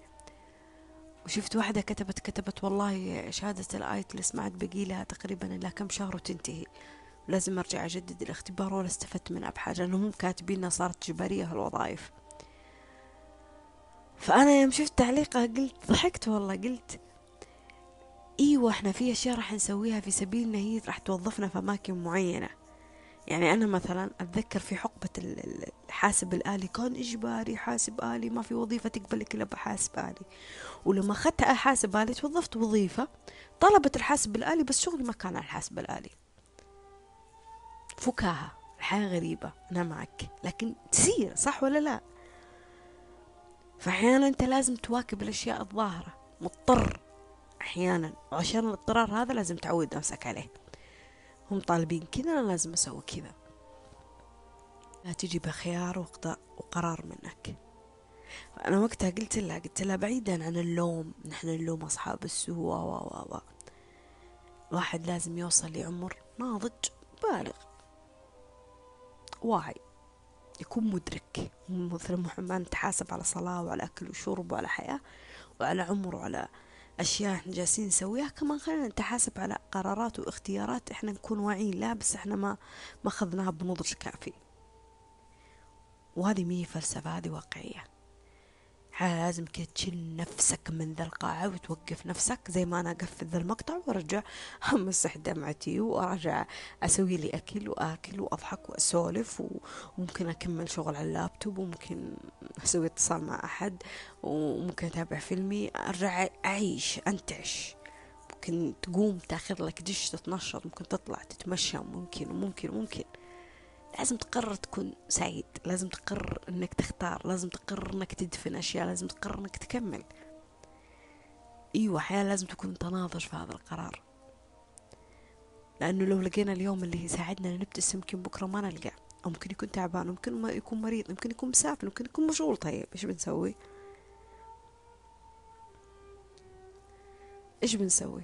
وشفت واحدة كتبت كتبت والله شهادة الآيتلس ما عاد بقي لها تقريبا إلا كم شهر وتنتهي. لازم أرجع أجدد الاختبار ولا استفدت منها بحاجة لأنهم كاتبينها صارت جبارية هالوظائف فأنا يوم شفت تعليقها قلت ضحكت والله قلت إيوه إحنا في أشياء راح نسويها في سبيل ان هي راح توظفنا في أماكن معينة. يعني أنا مثلا أتذكر في حقبة الحاسب الآلي كان إجباري حاسب آلي ما في وظيفة تقبلك إلا بحاسب آلي. ولما أخذت حاسب آلي توظفت وظيفة طلبت الحاسب الآلي بس شغلي ما كان على الحاسب الآلي. فكاهة الحياة غريبة أنا معك. لكن تصير صح ولا لا؟ فاحيانا أنت لازم تواكب الأشياء الظاهرة مضطر. أحيانا. وعشان الاضطرار هذا لازم تعود نفسك عليه. هم طالبين كذا أنا لازم أسوي كذا. لا تجي بخيار وقرار منك. فأنا وقتها قلت لها قلت لها بعيدا عن اللوم. نحن نلوم أصحاب السوء و و و الواحد لازم يوصل لعمر ناضج بالغ. واعي. يكون مدرك. مثل ما نتحاسب على صلاة وعلى أكل وشرب وعلى حياة وعلى عمر وعلى أشياء إحنا جالسين نسويها. كمان خلينا نتحاسب على قرارات واختيارات. إحنا نكون واعيين لها بس إحنا ما ما أخذناها بنضج كافي. وهذه مي فلسفة هذه واقعية. لازم كده تشيل نفسك من ذا القاعة وتوقف نفسك زي ما أنا أقفل ذا المقطع وأرجع أمسح دمعتي وأرجع أسوي لي أكل وآكل وأضحك وأسولف وممكن أكمل شغل على اللابتوب وممكن أسوي اتصال مع أحد وممكن أتابع فيلمي. أرجع أعيش أنتعش. ممكن تقوم تاخذ لك دش تتنشط ممكن تطلع تتمشى ممكن وممكن وممكن لازم تقرر تكون سعيد لازم تقرر إنك تختار لازم تقرر إنك تدفن أشياء لازم تقرر إنك تكمل. إيوه أحيانا لازم تكون تناضج في هذا القرار. لأنه لو لقينا اليوم اللي يساعدنا نبتسم يمكن بكرة ما نلقى. أو ممكن يكون تعبان ممكن ما يكون مريض ممكن يكون مسافر ممكن يكون مشغول. طيب إيش بنسوي؟ إيش بنسوي؟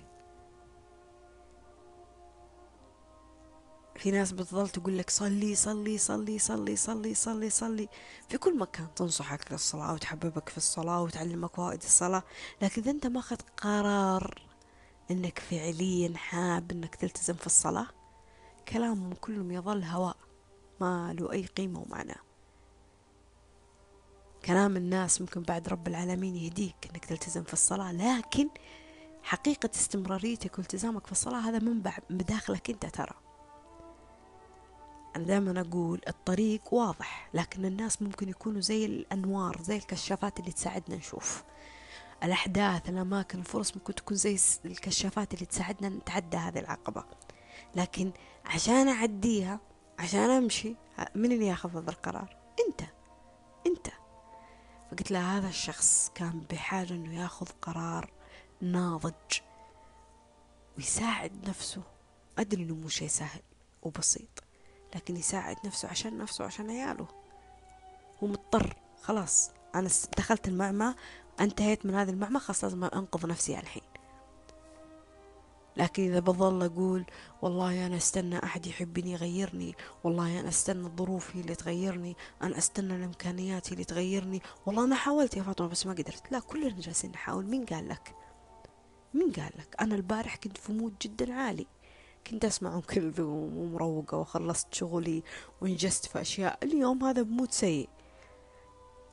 في ناس بتظل تقول لك صلي صلي صلي صلي صلي صلي صلي. في كل مكان تنصحك للصلاة وتحببك في الصلاة وتعلمك فوائد الصلاة لكن إذا أنت ما أخذت قرار إنك فعليا حاب إنك تلتزم في الصلاة كلامهم كلهم يظل هواء ما له أي قيمة ومعنى. كلام الناس ممكن بعد رب العالمين يهديك إنك تلتزم في الصلاة لكن حقيقة استمراريتك والتزامك في الصلاة هذا منبع بداخلك أنت ترى. أنا دائما أقول الطريق واضح لكن الناس ممكن يكونوا زي الأنوار زي الكشافات اللي تساعدنا نشوف. الأحداث الأماكن الفرص ممكن تكون زي الكشافات اللي تساعدنا نتعدى هذه العقبة. لكن عشان أعديها عشان أمشي من اللي ياخذ هذا القرار؟ أنت. أنت. فقلت له هذا الشخص كان بحاجة أنه ياخذ قرار ناضج ويساعد نفسه. أدري أنه مو شيء سهل وبسيط. لكن يساعد نفسه عشان نفسه عشان عياله. هو مضطر خلاص. أنا دخلت المعمى انتهيت من هذه المعمى خلاص لازم أنقذ نفسي الحين. لكن إذا بظل أقول والله أنا أستنى أحد يحبني يغيرني والله أنا أستنى الظروف هي اللي تغيرني أنا أستنى الإمكانيات اللي تغيرني والله أنا حاولت يا فاطمة بس ما قدرت. لا كلنا جالسين نحاول. مين قال لك؟ مين قال لك؟ أنا البارح كنت في mood جدا عالي. كنت أسمع كلثوم ومروقة وخلصت شغلي وانجزت في أشياء. اليوم هذا ب mood سيء.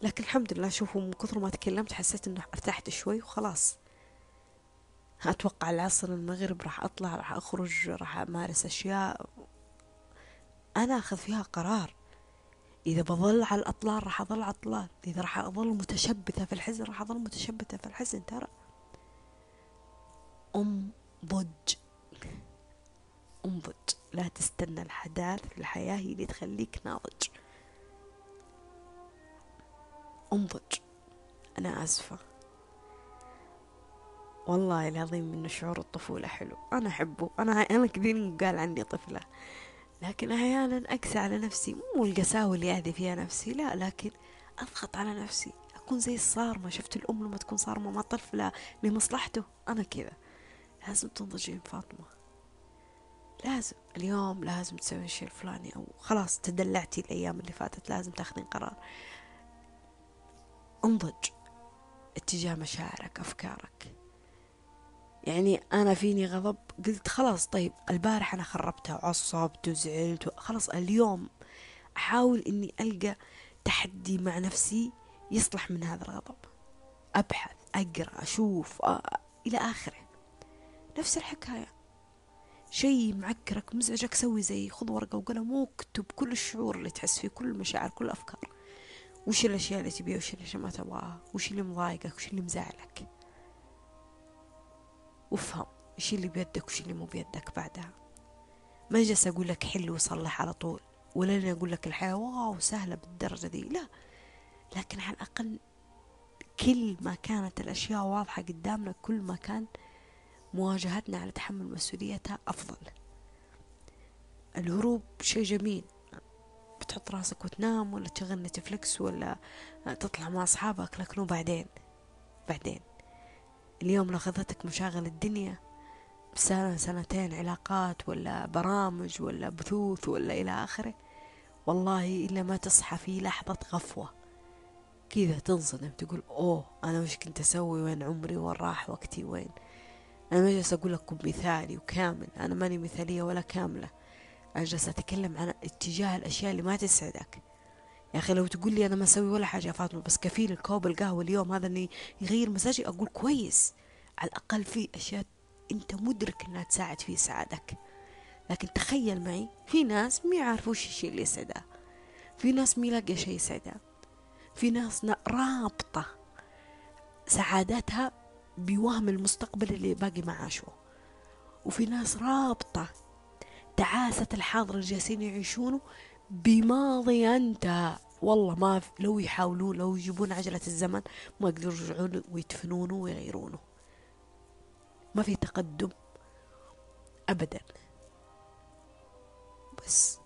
لكن الحمد لله شوفوا من كثر ما تكلمت حسيت إنه ارتحت شوي وخلاص. أتوقع العصر المغرب راح أطلع راح أخرج راح أمارس أشياء. أنا أخذ فيها قرار. إذا بظل على الأطلال راح أظل على الأطلال. إذا راح أظل متشبثة في الحزن راح أظل متشبثة في الحزن ترى. انضج انضج. لا تستنى الحداث الحياة هي اللي تخليك ناضج. انضج. أنا آسفة. والله العظيم إن شعور الطفولة حلو. أنا أحبه. أنا أنا كثير قال عني طفلة. لكن أحيانا أقسى على نفسي. مو القساوة اللي أهدي فيها نفسي لا لكن أضغط على نفسي. أكون زي الصارمة. شفت الأم لما تكون صارمة مع طفلة لمصلحته؟ أنا كذا. لازم تنضجين فاطمة. لازم اليوم لازم تسوي الشيء الفلاني أو خلاص تدلعتي الأيام اللي فاتت لازم تاخذين قرار. انضج اتجاه مشاعرك أفكارك. يعني أنا فيني غضب قلت خلاص طيب البارح أنا خربتها وعصبت وزعلت خلاص اليوم أحاول إني ألقى تحدي مع نفسي يصلح من هذا الغضب. أبحث أقرأ أشوف أ... إلى آخره. نفس الحكاية. شيء معكرك مزعجك سوي زي خذ ورقة وقلم واكتب كل الشعور اللي تحس فيه كل المشاعر كل الأفكار. وش الأشياء اللي تبيها وش الأشياء ما تبغاها؟ وش اللي مضايقك؟ وش اللي مزعلك؟ وافهم وش اللي بيدك وش اللي مو بيدك بعدها. ما جالس أقول لك حل وصلح على طول ولا أنا أقول لك الحياة واو سهلة بالدرجة دي لا. لكن على الأقل كل ما كانت الأشياء واضحة قدامنا كل ما كان مواجهتنا على تحمل مسؤوليتها أفضل. الهروب شيء جميل. بتحط راسك وتنام ولا تشغل نتفلكس ولا تطلع مع أصحابك لكنه بعدين بعدين؟ اليوم لو أخذتك مشاغل الدنيا بسنة سنتين علاقات ولا برامج ولا بثوث ولا إلى آخره. والله إلا ما تصحى في لحظة غفوة. كذا تنصدم تقول أوه أنا وش كنت أسوي؟ وين عمري؟ وين راح؟ وقتي؟ وين؟ أنا ما جالس أقول لكم مثالي وكامل أنا ماني مثالية ولا كاملة. أنا جالس أتكلم عن اتجاه الأشياء اللي ما تسعدك. يا أخي لو تقول لي أنا ما أسوي ولا حاجة يا فاطمة بس كفيل الكوب القهوة اليوم هذا إني يغير مزاجي أقول كويس على الأقل في أشياء أنت مدرك إنها تساعد في سعادك. لكن تخيل معي في ناس ما يعرفوا وش الشيء اللي يسعدها في ناس ما يلاقي شيء يسعدها في ناس رابطة سعادتها بوهم المستقبل اللي باقي ما عاشوه وفي ناس رابطة تعاسة الحاضر اللي جالسين يعيشونه بماضي أنت. والله ما لو يحاولون لو يجيبون عجلة الزمن ما يقدروا يرجعون ويدفنونه ويغيرونه. ما في تقدم أبدا. بس